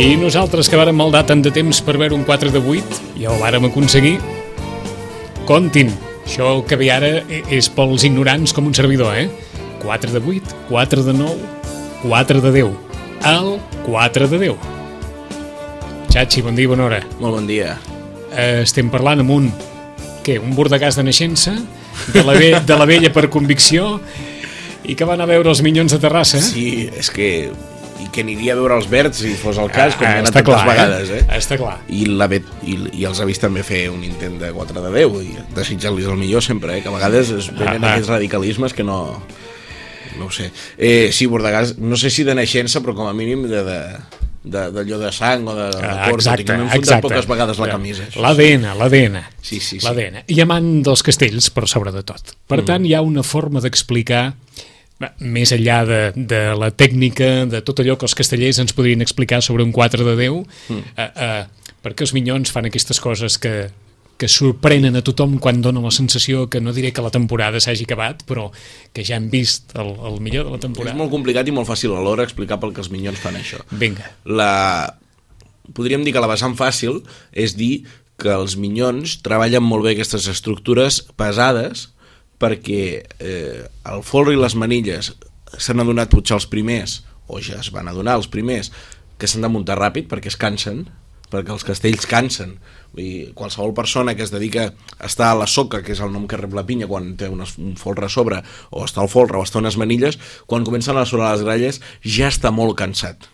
I nosaltres que vàrem maldar tant de temps per veure un 4 de 8, ja ho vàrem aconseguir. Comptin, això que ve ara és pels ignorants com un servidor, eh? 4 de 8, 4 de 9, 4 de 10. El 4 de 10. Xachi, bon dia, bona hora. Molt bon dia. Eh, estem parlant amb un, què, un bordegàs de naixença, de la, ve de la vella per convicció, i que va anar a veure els Minyons de Terrassa. Sí, és que i que aniria a veure els verds si fos el cas, com Ah, hi ha anat està tantes clar, vegades, eh? Està clar. I, la i, I els ha vist també fer un intent de 4 de 10 i desitjar-los el millor sempre, eh? que a vegades es venen Ah, ah. aquests radicalismes que no... No ho sé. Eh, sí, Bordegàs, no sé si de naixença, però com a mínim de, de, de, d'allò de sang o de, de Ah, cor, exacte, que m'he exacte. poques vegades la camisa. L'ADN, l'ADN. Sí, sí, sí. L'ADN. I amant dels castells, per sobre de tot. Per tant, hi ha una forma d'explicar més enllà de, de la tècnica, de tot allò que els castellers ens podrien explicar sobre un 4 de 10, mm. eh, eh, perquè els minyons fan aquestes coses que, que sorprenen a tothom quan donen la sensació que no diré que la temporada s'hagi acabat, però que ja han vist el, el millor de la És temporada. molt complicat i molt fàcil alhora explicar pel que els minyons fan això. Vinga. la... podríem dir que la vessant fàcil és dir que els minyons treballen molt bé aquestes estructures pesades perquè eh, el folre i les manilles s'han adonat potser els primers o ja es van adonar els primers que s'han de muntar ràpid perquè es cansen perquè els castells cansen Vull dir, qualsevol persona que es dedica a estar a la soca, que és el nom que rep la pinya quan té una, un folre a sobre, o està al folre o està unes manilles, quan comencen a sonar les gralles ja està molt cansat.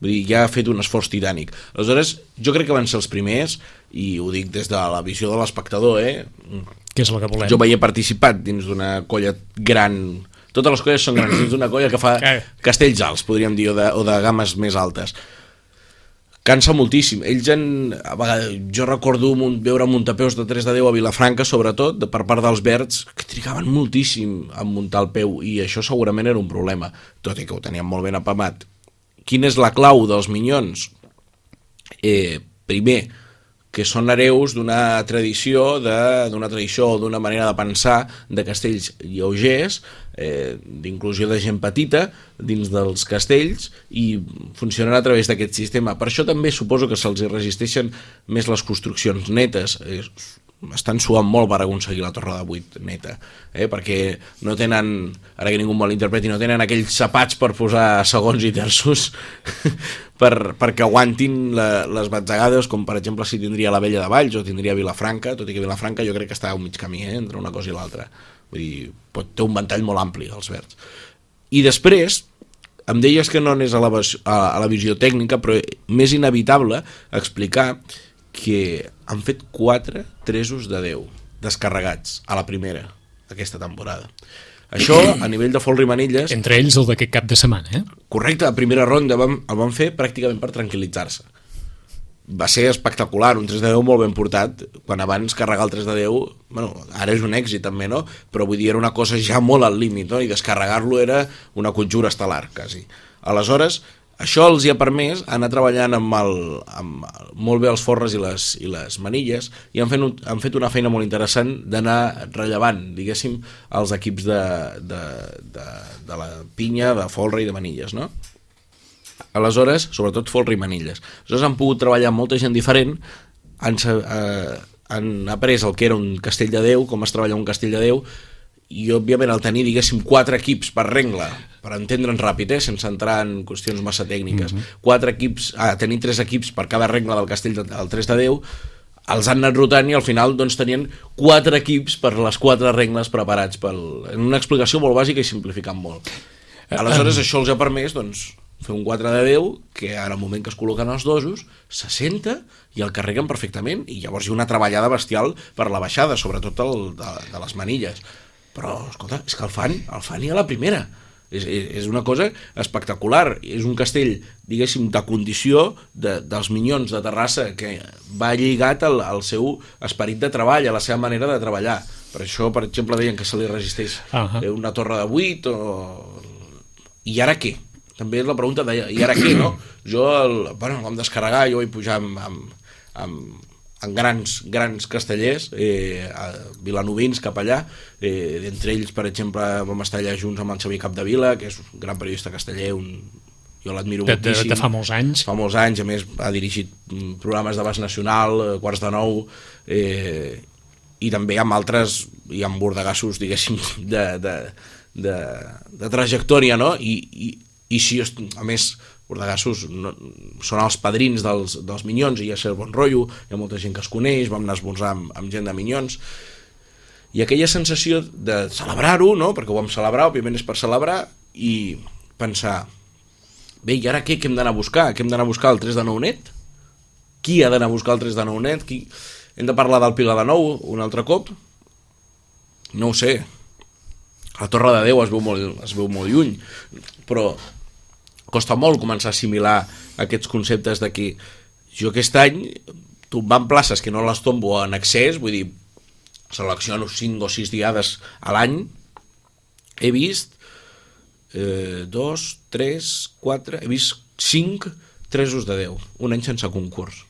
Vull dir, ja ha fet un esforç titànic. Aleshores, jo crec que van ser els primers, i ho dic des de la visió de l'espectador, eh? Què és el que volem? Jo vaig participat dins d'una colla gran totes les colles són grans, d'una colla que fa castells alts, podríem dir, o de, o de games més altes. Cansa moltíssim. Ells en, a vegades, jo recordo mun, veure muntapeus de 3 de 10 a Vilafranca, sobretot, de, per part dels verds, que trigaven moltíssim a muntar el peu, i això segurament era un problema, tot i que ho tenien molt ben apamat. Quina és la clau dels minyons? Eh, primer, que són hereus d'una tradició d'una tradició o d'una manera de pensar de castells lleugers, eh, d'inclusió de gent petita dins dels castells i funcionen a través d'aquest sistema. Per això també suposo que se'ls resisteixen més les construccions netes. Estan suant molt per aconseguir la torre de 8 neta, eh? perquè no tenen, ara que ningú me l'interpreti, no tenen aquells sapats per posar segons i terços per, perquè aguantin la, les batzegades, com per exemple si tindria la Vella de Valls o tindria Vilafranca, tot i que Vilafranca jo crec que està a un mig camí eh? entre una cosa i l'altra. Vull dir, pot, té un ventall molt ampli, els verds. I després, em deies que no anés a la, a la visió tècnica, però més inevitable explicar que han fet quatre tresos de 10 descarregats a la primera aquesta temporada. Això, a nivell de folre i manilles... Entre ells el d'aquest cap de setmana, eh? Correcte, a primera ronda vam, el van fer pràcticament per tranquil·litzar-se. Va ser espectacular, un 3 de 10 molt ben portat, quan abans carregar el 3 de 10, bueno, ara és un èxit també, no? Però vull dir, era una cosa ja molt al límit, no? I descarregar-lo era una conjura estel·lar, quasi. Aleshores, això els hi ha permès anar treballant amb, el, amb molt bé els forres i les, i les manilles i han fet, un, han fet una feina molt interessant d'anar rellevant, diguéssim, els equips de, de, de, de la pinya, de folre i de manilles, no? Aleshores, sobretot folre i manilles. Aleshores han pogut treballar molta gent diferent, han, eh, han après el que era un castell de Déu, com es treballa un castell de Déu, i òbviament el tenir, diguéssim, quatre equips per regla, per entendre'ns ràpid, eh, sense entrar en qüestions massa tècniques, mm -hmm. quatre equips, ah, tenir tres equips per cada regla del castell del 3 de 10, els han anat rotant i al final doncs, tenien quatre equips per les quatre regles preparats pel... en una explicació molt bàsica i simplificant molt. Aleshores, això els ha permès doncs, fer un 4 de 10 que ara al moment que es col·loquen els dosos se senta i el carreguen perfectament i llavors hi ha una treballada bestial per la baixada, sobretot el, de, de les manilles però, escolta, és que el fan, el fan i a la primera. És, és una cosa espectacular. És un castell, diguéssim, de condició de, dels minyons de Terrassa que va lligat al, al seu esperit de treball, a la seva manera de treballar. Per això, per exemple, deien que se li resisteix uh -huh. una torre de 8 o... I ara què? També és la pregunta de i ara què, no? Jo, el, bueno, vam descarregar, jo vaig pujar amb, amb, amb en grans, grans castellers, eh, vilanovins cap allà, eh, entre ells, per exemple, vam estar allà junts amb el Xavier Capdevila, que és un gran periodista casteller, un, jo l'admiro moltíssim. De, de fa molts anys. Fa molts anys, a més ha dirigit mm, programes d'abast nacional, eh, quarts de nou, eh, i també amb altres, i amb bordegassos, diguéssim, de, de, de, de trajectòria, no? I, i, i si, a més, Bordegassos no, són els padrins dels, dels Minyons i ha cert bon rotllo, hi ha molta gent que es coneix, vam anar a amb, amb gent de Minyons i aquella sensació de celebrar-ho, no? perquè ho vam celebrar, òbviament és per celebrar i pensar bé, i ara què, què hem d'anar a buscar? Què hem d'anar a buscar el 3 de 9 net? Qui ha d'anar a buscar el 3 de 9 net? Qui... Hem de parlar del Pilar de Nou un altre cop? No ho sé. La Torre de Déu es veu molt, es veu molt lluny, però costa molt començar a assimilar aquests conceptes de que jo aquest any tombant places que no les tombo en excés, vull dir, selecciono 5 o 6 diades a l'any, he vist eh, 2, 3, 4, he vist 5 tresos de 10, un any sense concurs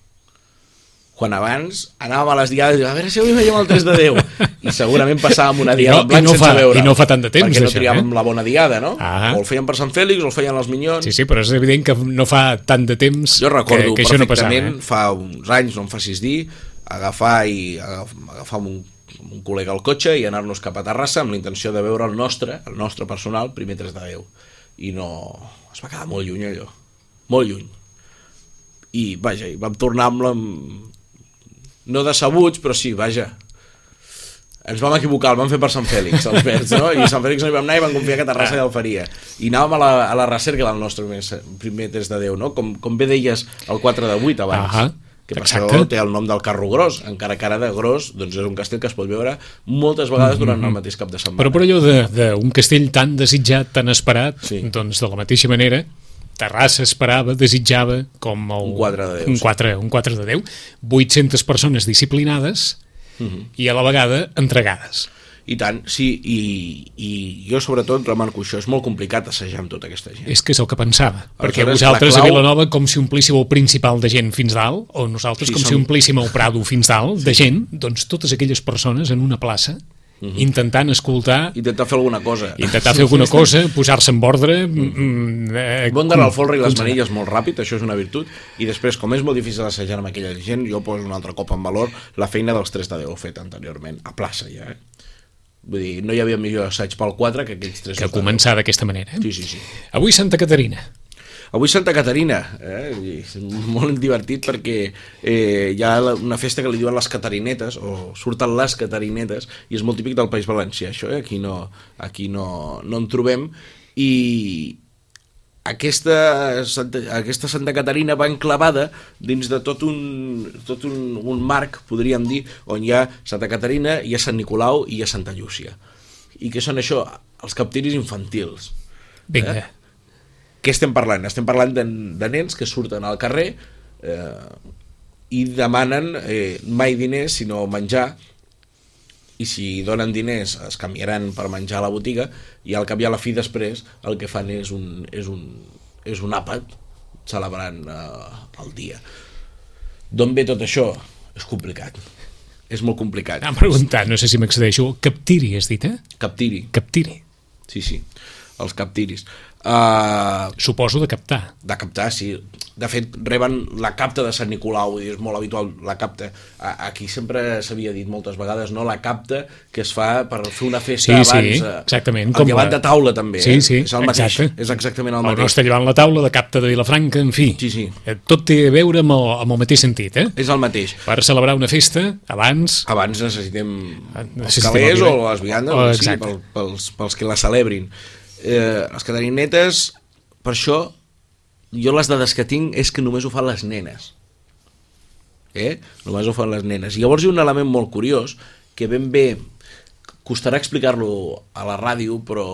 quan abans anàvem a les diades i a veure si avui veiem el 3 de 10 i segurament passàvem una diada no, blanc no sense fa, veure i no fa tant de temps perquè no triàvem eh? la bona diada no? Ah. o el feien per Sant Fèlix o el feien els Minyons sí, sí, però és evident que no fa tant de temps jo recordo que, que això no passava, eh? fa uns anys, no em facis dir agafar i agafar, agafar un, un col·lega al cotxe i anar-nos cap a Terrassa amb la intenció de veure el nostre, el nostre personal, primer 3 de 10 i no... es va quedar molt lluny allò molt lluny i vaja, i vam tornar amb la, no decebuts, però sí, vaja, ens vam equivocar, el vam fer per Sant Fèlix, els verds, no? I Sant Fèlix no hi vam anar i vam confiar que Terrassa ja el faria. I anàvem a la, a la recerca del nostre primer, primer test de Déu, no? Com, com bé deies el 4 de 8 abans. Uh -huh. que per Exacte. això té el nom del carro gros, encara que ara de gros doncs és un castell que es pot veure moltes vegades durant mm -hmm. el mateix cap de setmana. Però per allò d'un castell tan desitjat, tan esperat, sí. doncs de la mateixa manera Terrassa esperava, desitjava com el, un 4 de 10, un 4, sí. un 4 de 10 800 persones disciplinades uh mhm. -huh. i a la vegada entregades i tant, sí, i, i jo sobretot remarco això, és molt complicat assajar amb tota aquesta gent. És que és el que pensava, perquè vosaltres clau... a Vilanova com si omplíssiu el principal de gent fins dalt, o nosaltres sí, com som... si omplíssim el Prado fins dalt sí. de gent, doncs totes aquelles persones en una plaça intentant escoltar, Intentar fer alguna cosa. intentar fer alguna cosa, posar-se en ordre... Mm, eh, Bon d'anar al folre i les manilles molt ràpid, això és una virtut, i després, com és molt difícil assajar amb aquella gent, jo poso un altre cop en valor la feina dels 3 de 10 fet anteriorment, a plaça ja, eh? Vull dir, no hi havia millor assaig pel 4 que aquells 3 que començar d'aquesta manera. Eh? Sí, sí, sí. Avui Santa Caterina. Avui Santa Caterina, eh? És molt divertit perquè eh, hi ha una festa que li diuen les catarinetes, o surten les catarinetes, i és molt típic del País Valencià, això, eh? aquí, no, aquí no, no en trobem, i aquesta Santa, aquesta Santa Caterina va enclavada dins de tot un, tot un, un marc, podríem dir, on hi ha Santa Caterina, hi ha Sant Nicolau i hi ha Santa Llúcia. I què són això? Els captiris infantils. Vinga. Eh? Què estem parlant? Estem parlant de, de nens que surten al carrer eh, i demanen eh, mai diners, sinó menjar, i si donen diners es canviaran per menjar a la botiga, i al cap i a la fi després el que fan és un, és un, és un àpat celebrant eh, el dia. D'on ve tot això? És complicat. És molt complicat. Em preguntat, no sé si m'accedeixo, captiri, has dit, eh? Captiri. Captiri. Sí, sí. Els captiris. Uh, Suposo de captar. de captar, sí. De fet, reben la capta de Sant Nicolau, i és molt habitual la capta. Aquí sempre s'havia dit moltes vegades, no? La capta que es fa per fer una festa Sí, sí, abans. eh, exactament, El com llevant la- de taula, també. Sí, eh? sí, És el mateix. exacte. És exactament el O no mateix. està llevant la taula de capta de Vilafranca, en fi. Sí, sí. Eh, Tot té a veure amb el, amb el mateix sentit, eh? És el mateix. Per celebrar una festa, abans... Abans necessitem els Necessitem calés el o les viandes, Oh, oh, sí, exacte. pel, pels, pels que la celebrin. Eh, les catarinetes, per això, jo les dades que tinc és que només ho fan les nenes. Eh? Només ho fan les nenes. I llavors hi ha un element molt curiós que ben bé costarà explicar-lo a la ràdio, però,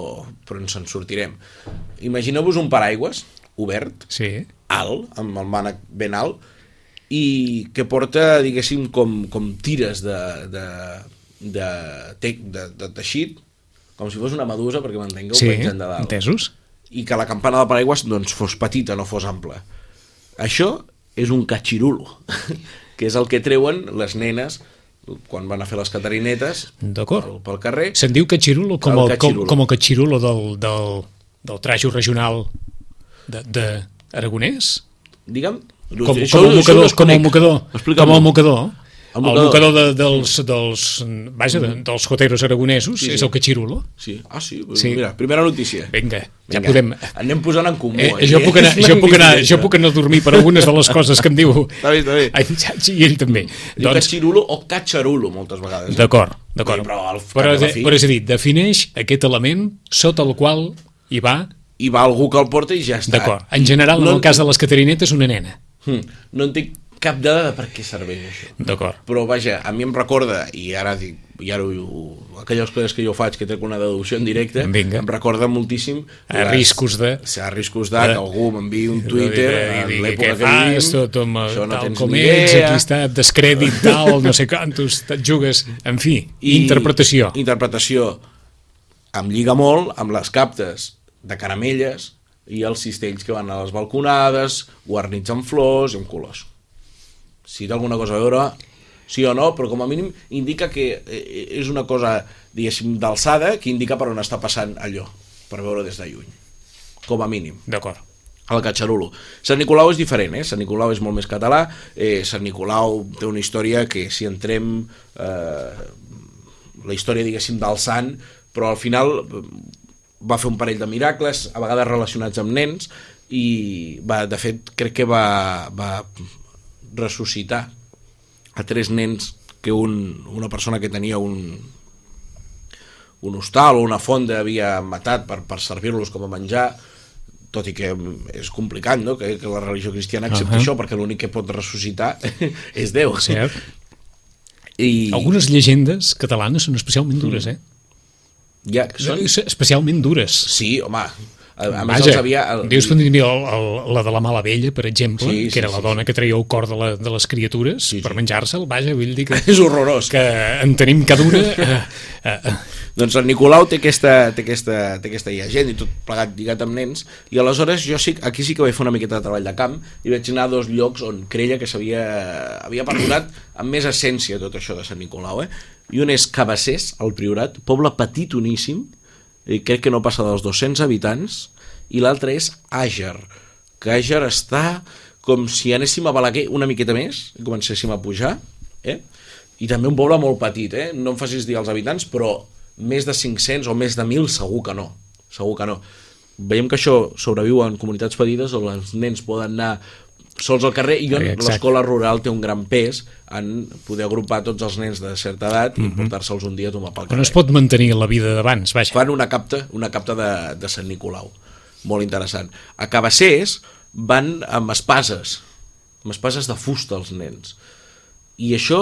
però ens en sortirem. Imagineu-vos un paraigües obert, Sí. alt, amb el mànec ben alt, i que porta, diguéssim, com, com tires de, de, de, tec, de, de teixit, com si fos una medusa, perquè m'entengueu, Sí, penjant de dalt. entesos? I que la campana del paraigües doncs, fos petita, no fos ampla. Això és un catxirulo, que és el que treuen les nenes quan van a fer les catarinetes pel, pel carrer. Se'n diu catxirulo com El el, com, catxirulo. com el catxirulo del, del, del trajo regional de, de Aragonès? Digue'm, Com, això- com el mocador, com el mocador, com el mocador. El El mocador. mocador de, dels, dels, vaja, de, dels joteros aragonesos Sí, sí. és el catxirulo. Sí, ah, sí, Sí. mira, primera notícia. Vinga, ja Vinga, podem... Anem posant en comú. Eh, aquí, jo, puc anar, jo, puc anar, jo puc anar a dormir per algunes de les coses que em diu Està bé, està bé. en Xachi i ell també. Diu Doncs, catxirulo o catxarulo, moltes vegades. d'acord, d'acord. Sí, però al Però, de fi- però és a dir, defineix aquest element sota el qual hi va, I va algú que el porta i ja està. d'acord. En general, en no, el cas de les catarinetes, una nena. Hmm, no en tinc cap dada de per què serveix això. D'acord. Però vaja, a mi em recorda, i ara dic, i ara ho, aquelles coses que jo faig, que trec una deducció en directe, Vinga. em recorda moltíssim... A riscos de- a riscos de que algú m'enviï un Twitter en l'època que fas, vivim, tot amb, això no tal tens com ets, idea. aquí està, descrèdit, tal, no sé quantos, jugues, en fi, I- interpretació. Interpretació. Em lliga molt amb les captes de caramelles i els cistells que van a les balconades, guarnits amb flors i amb colors. Si té alguna cosa a veure, sí o no, però com a mínim indica que eh, és una cosa, diguéssim, d'alçada que indica per on està passant allò, per veure des de lluny. Com a mínim D'acord. el Catxarulo. Sant Nicolau és diferent, eh? Sant Nicolau és molt més català, eh, Sant Nicolau té una història que si entrem eh, la història, diguéssim, del sant, però al final eh, va fer un parell de miracles, a vegades relacionats amb nens, i va, de fet crec que va, va ressuscitar a tres nens que un, una persona que tenia un, un hostal o una fonda havia matat per, per servir-los com a menjar, tot i que és complicat, no?, que, que la religió cristiana accepti Ahà. això, perquè l'únic que pot ressuscitar és Déu. Cert. I Algunes llegendes catalanes són especialment dures, eh? ja, són... Especialment dures. Sí, home, A, més, Vaja, els havia... El, dius que el, el, la de la mala vella, per exemple, Sí, que sí, era sí, la dona que traia el cor de, la, de les criatures Sí, per sí. menjar-se'l, vaja, vull dir que, És horrorós. que en tenim cada una... Eh, eh, eh, Doncs el Nicolau té aquesta, té aquesta, té aquesta gent i tot plegat lligat amb nens i aleshores jo sí, aquí sí que vaig fer una miqueta de treball de camp i vaig anar a dos llocs on creia que s'havia havia perdonat amb més essència tot això de Sant Nicolau eh? i un és Cabassers, al Priorat poble petitoníssim i crec que no passa dels 200 habitants i l'altre és Àger que Àger està com si anéssim a Balaguer una miqueta més i comencéssim a pujar eh? i també un poble molt petit eh? no em facis dir els habitants però més de 500 o més de 1.000 segur que no segur que no veiem que això sobreviu en comunitats petites on els nens poden anar sols al carrer i on l'escola rural té un gran pes en poder agrupar tots els nens de certa edat i portar-se'ls un dia a tomar pel carrer no es pot mantenir la vida d'abans, vaja. fan una capta, una capta de, de Sant Nicolau. Molt interessant. A Cabassers van amb espases amb espases de fusta els nens. I això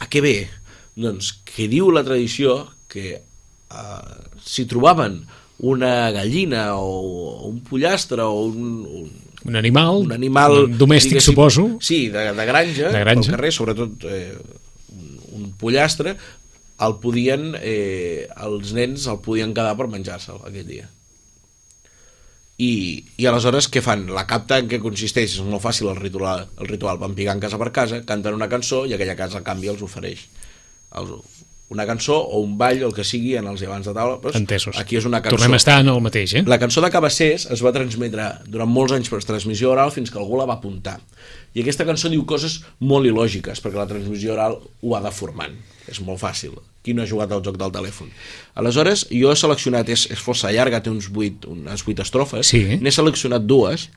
a què ve? doncs que diu la tradició que eh, si trobaven una gallina o un pollastre o un, un, Un animal, un animal domèstic, diguéssim, suposo. sí, de, de granja, De granja. pel carrer, sobretot eh, un, un pollastre el podien eh, els nens el podien quedar per menjar-se'l aquell dia i, i aleshores què fan? La capta en què consisteix? És molt fàcil el ritual, el ritual van pigant casa per casa, canten una cançó i aquella casa a canvi els ofereix els, una cançó o un ball o el que sigui en els llevants de taula doncs, Entesos. aquí és una cançó Tornem a estar en el mateix, eh? la cançó de Cabassers es va transmetre durant molts anys per transmissió oral fins que algú la va apuntar. I aquesta cançó diu coses molt il·lògiques, perquè la transmissió oral ho va deformant. És molt fàcil. Qui no ha jugat al joc del telèfon? Aleshores, jo he seleccionat, és, és força llarga, té uns 8, unes 8 estrofes, Sí. n'he seleccionat dues,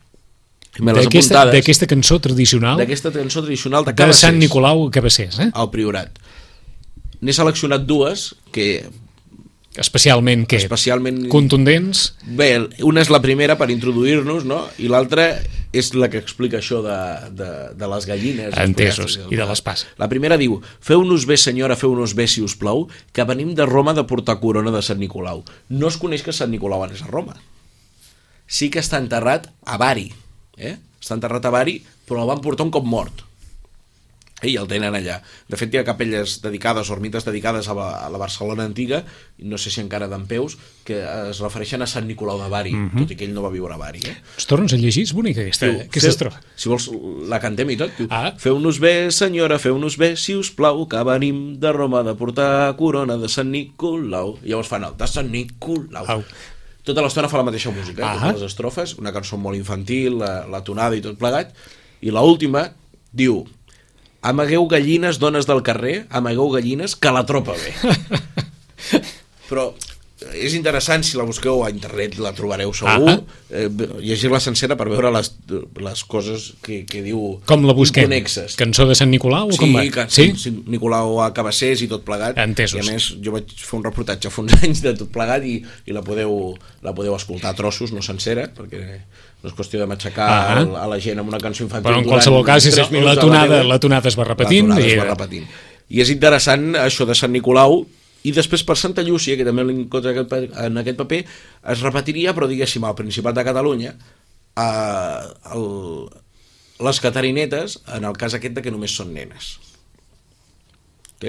D'aquesta cançó tradicional d'aquesta cançó tradicional de de Sant Nicolau a Cabassers, eh? al Priorat. N'he seleccionat dues que Especialment, què? especialment Contundents? Bé, una és la primera per introduir-nos, no? I l'altra és la que explica això de, de, de les gallines. Entesos, i de les passes. La primera diu, feu-nos bé senyora, feu-nos bé si us plau, que venim de Roma de portar corona de Sant Nicolau. No es coneix que Sant Nicolau anés a Roma. Sí que està enterrat a Bari, eh? Està enterrat a Bari, però el van portar un cop mort i el tenen allà. De fet, hi ha capelles dedicades, ermites dedicades a la, a la Barcelona antiga, no sé si encara d'en peus, que es refereixen a Sant Nicolau de Bari, Mhm. tot i que ell no va viure a Bari. Eh? Ens tornes a llegir? És bonica aquesta, Diu, aquesta feu- estrofa. Si vols, la cantem i tot. Diu, Ah. Feu-nos bé, senyora, feu-nos bé, si us plau, que venim de Roma de portar corona de Sant Nicolau. I llavors fan el de Sant Nicolau. Au. Tota l'estona fa la mateixa música, eh? Ahà. totes les estrofes, una cançó molt infantil, la, la tonada i tot plegat, i la última diu amagueu gallines, dones del carrer, amagueu gallines, que la tropa ve. Però és interessant, si la busqueu a internet la trobareu segur, Ah. eh, llegir-la sencera per veure les, les coses que, que diu Com la busquem? inconexes. Cançó de Sant Nicolau o Sí, com va? que, sí? sí? Nicolau a Cabassers i tot plegat. Entesos. I a més, jo vaig fer un reportatge fa uns anys de tot plegat i, i la, podeu, la podeu escoltar a trossos, no sencera, perquè no és qüestió de matxacar Ah. a la gent amb una cançó infantil. Però en qualsevol cas, és la a tonada, la tonada es va repetint. La tonada i... es va repetint. I és interessant això de Sant Nicolau, i després per Santa Llúcia, que també l'encontra en aquest pa- en aquest paper, es repetiria, però diguéssim, al Principat de Catalunya, eh, el, les catarinetes, en el cas aquest de que només són nenes.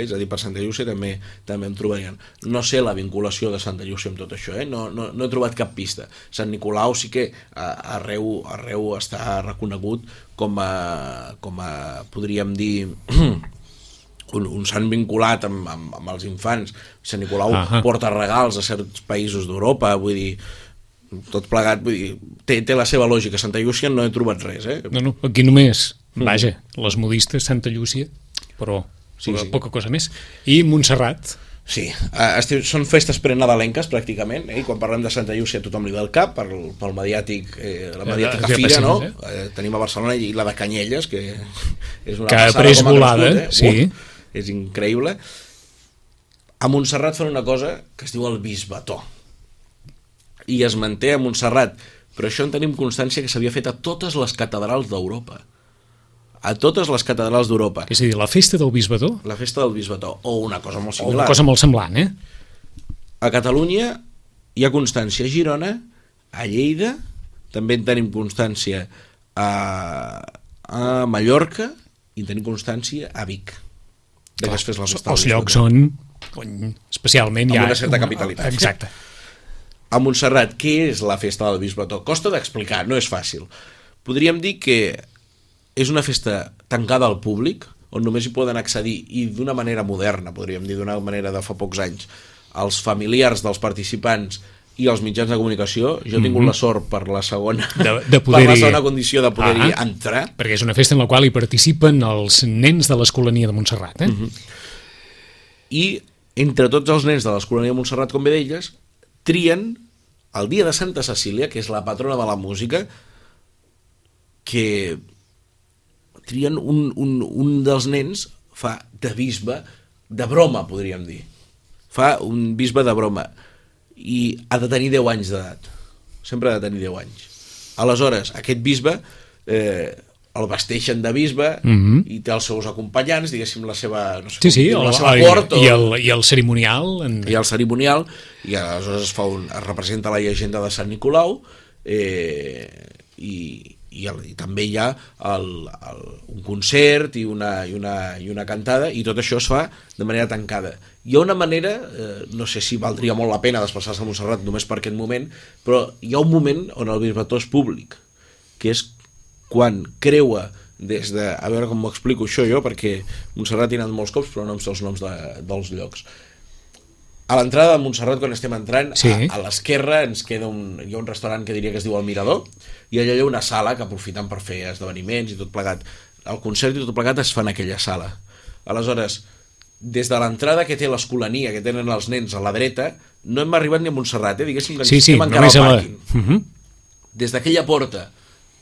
És a dir, per Santa Llúcia també també em trobarien. No sé la vinculació de Santa Llúcia amb tot això, eh? no, no, no he trobat cap pista. Sant Nicolau sí que eh, arreu, arreu està reconegut com a, com a podríem dir, un, un sant vinculat amb, amb, amb els infants. Sant Nicolau Ahà. porta regals a certs països d'Europa, vull dir, tot plegat, vull dir, té, té la seva lògica. Santa Llúcia no he trobat res, eh? No, no, aquí només, vaja, les modistes, Santa Llúcia, però Sí, sí, sí. poca cosa més. I Montserrat, Sí, eh, estiu, són festes prenadalenques pràcticament, eh? i quan parlem de Santa Llúcia tothom li ve el cap per, pel mediàtic, eh, la Eh, mediàtica de fira, no? Pacins, Eh, tenim a Barcelona i la de Canyelles, que és una Que passada com volada, crescut, sí. Uf, és increïble. A Montserrat fan una cosa que es diu el bisbató. I es manté a Montserrat, però això en tenim constància que s'havia fet a totes les catedrals d'Europa. A totes les catedrals d'Europa. és a dir, la festa del bisbató, La festa del bisbató, o una cosa molt o similar. una cosa molt semblant, eh? A Catalunya hi ha constància, a Girona, a Lleida, també en tenim constància a, a Mallorca i en tenim constància a Vic de es fes la festa Els llocs on, on especialment hi ha... una certa capitalitat. Exacte. A Montserrat, què és la festa del Bisbató? Costa d'explicar, no és fàcil. Podríem dir que és una festa tancada al públic, on només hi poden accedir, i d'una manera moderna, podríem dir, d'una manera de fa pocs anys, els familiars dels participants i els mitjans de comunicació. Jo he tingut la sort per la segona. De- de per poder-hi- la segona condició de poder-hi Ah. entrar. Perquè és una festa en la qual hi participen els nens de l'Escolania de Montserrat. Eh? Mhm. i entre tots els nens de l'Escolania de Montserrat, com bé d'elles, trien el dia de Santa Cecília, que és la patrona de la música, que trien un, un, un dels nens fa de bisbe, de broma, podríem dir. Fa un bisbe de broma i ha de tenir 10 anys d'edat. Sempre ha de tenir 10 anys. Aleshores, aquest bisbe eh, el vesteixen de bisbe Mhm. i té els seus acompanyants, diguéssim, la seva, no sé Sí, com sí, el, la seva i, cort o, i, el, i el cerimonial... En... i el cerimonial i aleshores es, fa un, es representa la llegenda de Sant Nicolau eh, i, i, el, i també hi ha el, el, un concert i una, i, una, i una cantada i tot això es fa de manera tancada hi ha una manera, eh, no sé si valdria molt la pena desplaçar-se a Montserrat només per aquest moment, però hi ha un moment on el bisbató és públic que és quan creua des de... A veure com m'ho explico això jo, perquè Montserrat he anat molts cops, però no em sé els noms de, dels llocs. A l'entrada de Montserrat, quan estem entrant, Sí. a, a l'esquerra ens queda un, hi ha un restaurant que diria que es diu El Mirador, i allà hi ha una sala que aprofiten per fer esdeveniments i tot plegat. El concert i tot plegat es fa en aquella sala. Aleshores, des de l'entrada que té l'escolania, que tenen els nens a la dreta, no hem arribat ni a Montserrat, eh? diguéssim que Sí, sí, estem encara al a la... pàrquing Uh -huh. des d'aquella porta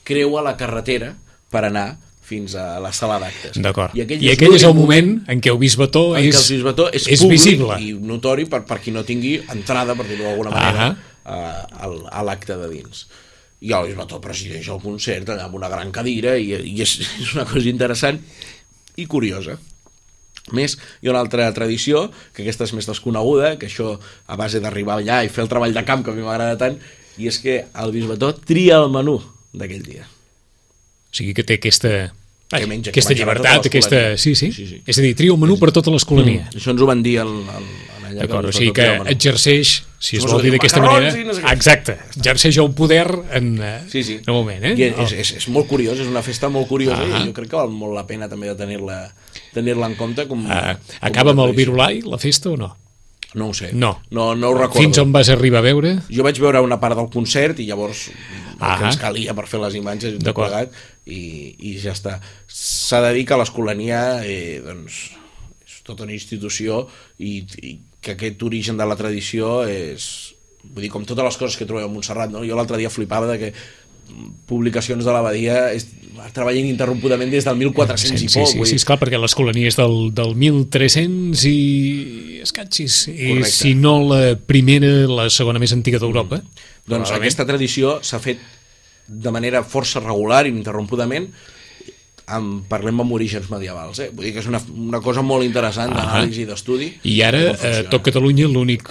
creua la carretera per anar fins a la sala d'actes. D'acord. I aquell, I aquell és el moment en què el bisbató en és, el bisbató és, és públic visible. i notori per, per qui no tingui entrada, per dir-ho d'alguna manera, a, a, a l'acte de dins. I el bisbató presideix el concert allà amb una gran cadira i, i és, és una cosa interessant i curiosa. A més, hi ha una altra tradició, que aquesta és més desconeguda, que això a base d'arribar allà i fer el treball de camp, que a mi m'agrada tant, i és que el bisbató tria el menú d'aquell dia. O sigui que té aquesta, Que menja, que aquesta menjarà llibertat, tota aquesta... l'escolania. Sí, sí, Sí, sí. És a dir, tria un menú per tota l'escolania. Mm. Això ens ho van dir el, el. D'acord, o sigui que exerceix, si es vol que dir d'aquesta manera... Exacte, exerceix el poder en, eh, Sí, sí. en un moment, eh? I és, és, és molt curiós, és una festa molt curiosa Ah. i jo crec que val molt la pena també de tenir-la tenir en compte com, Ah, com acaba amb una el. Virulai, la festa, o no? No ho sé. No. No, no ho recordo. Fins on vas arribar a veure? Jo vaig veure una part del concert i llavors el Ah. que ens calia per fer les imatges D'acord. plegat i, i ja està. S'ha de dir que l'Escolania eh, doncs, és tota una institució i, i que aquest origen de la tradició és vull dir, com totes les coses que trobem a Montserrat no? jo l'altre dia flipava de que publicacions de l'abadia treballen interrompudament des del 1400 sí, i sí, poc sí, sí, dir, esclar, perquè l'escolania és del, del 1300 i escatxis. I si no la primera, la segona més antiga d'Europa. Doncs probablement. aquesta tradició s'ha fet de manera força regular i ininterrompudament amb, parlem amb orígens medievals eh? vull dir que és una, una cosa molt interessant d'anàlisi i d'estudi I ara, com a tot Catalunya, l'únic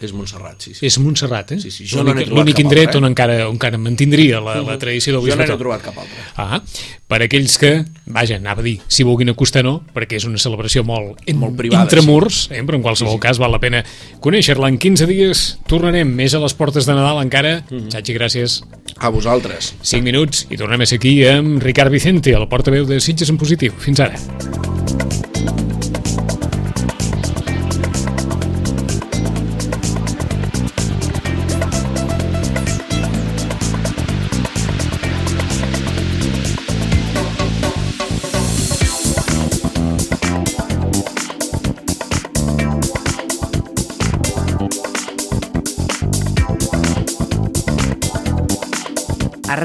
és Montserrat, sí, sí. és Montserrat, eh? Sí, sí, jo no L'únic indret altre, eh? on encara, on encara mantindria la, la tradició del jo no bisbató. n'he trobat cap altre Ah, per aquells que, vaja, anava a dir, si vulguin acostar no, perquè és una celebració molt, en, Molt privada, intramurs, eh, però en qualsevol sí, sí. cas val la pena conèixer-la. En 15 dies tornarem més a les portes de Nadal encara. Mm -hmm. Xachi, gràcies. a vosaltres 5 minuts i tornem a ser aquí amb Ricard Vicente, el portaveu de Sitges en positiu. Fins ara.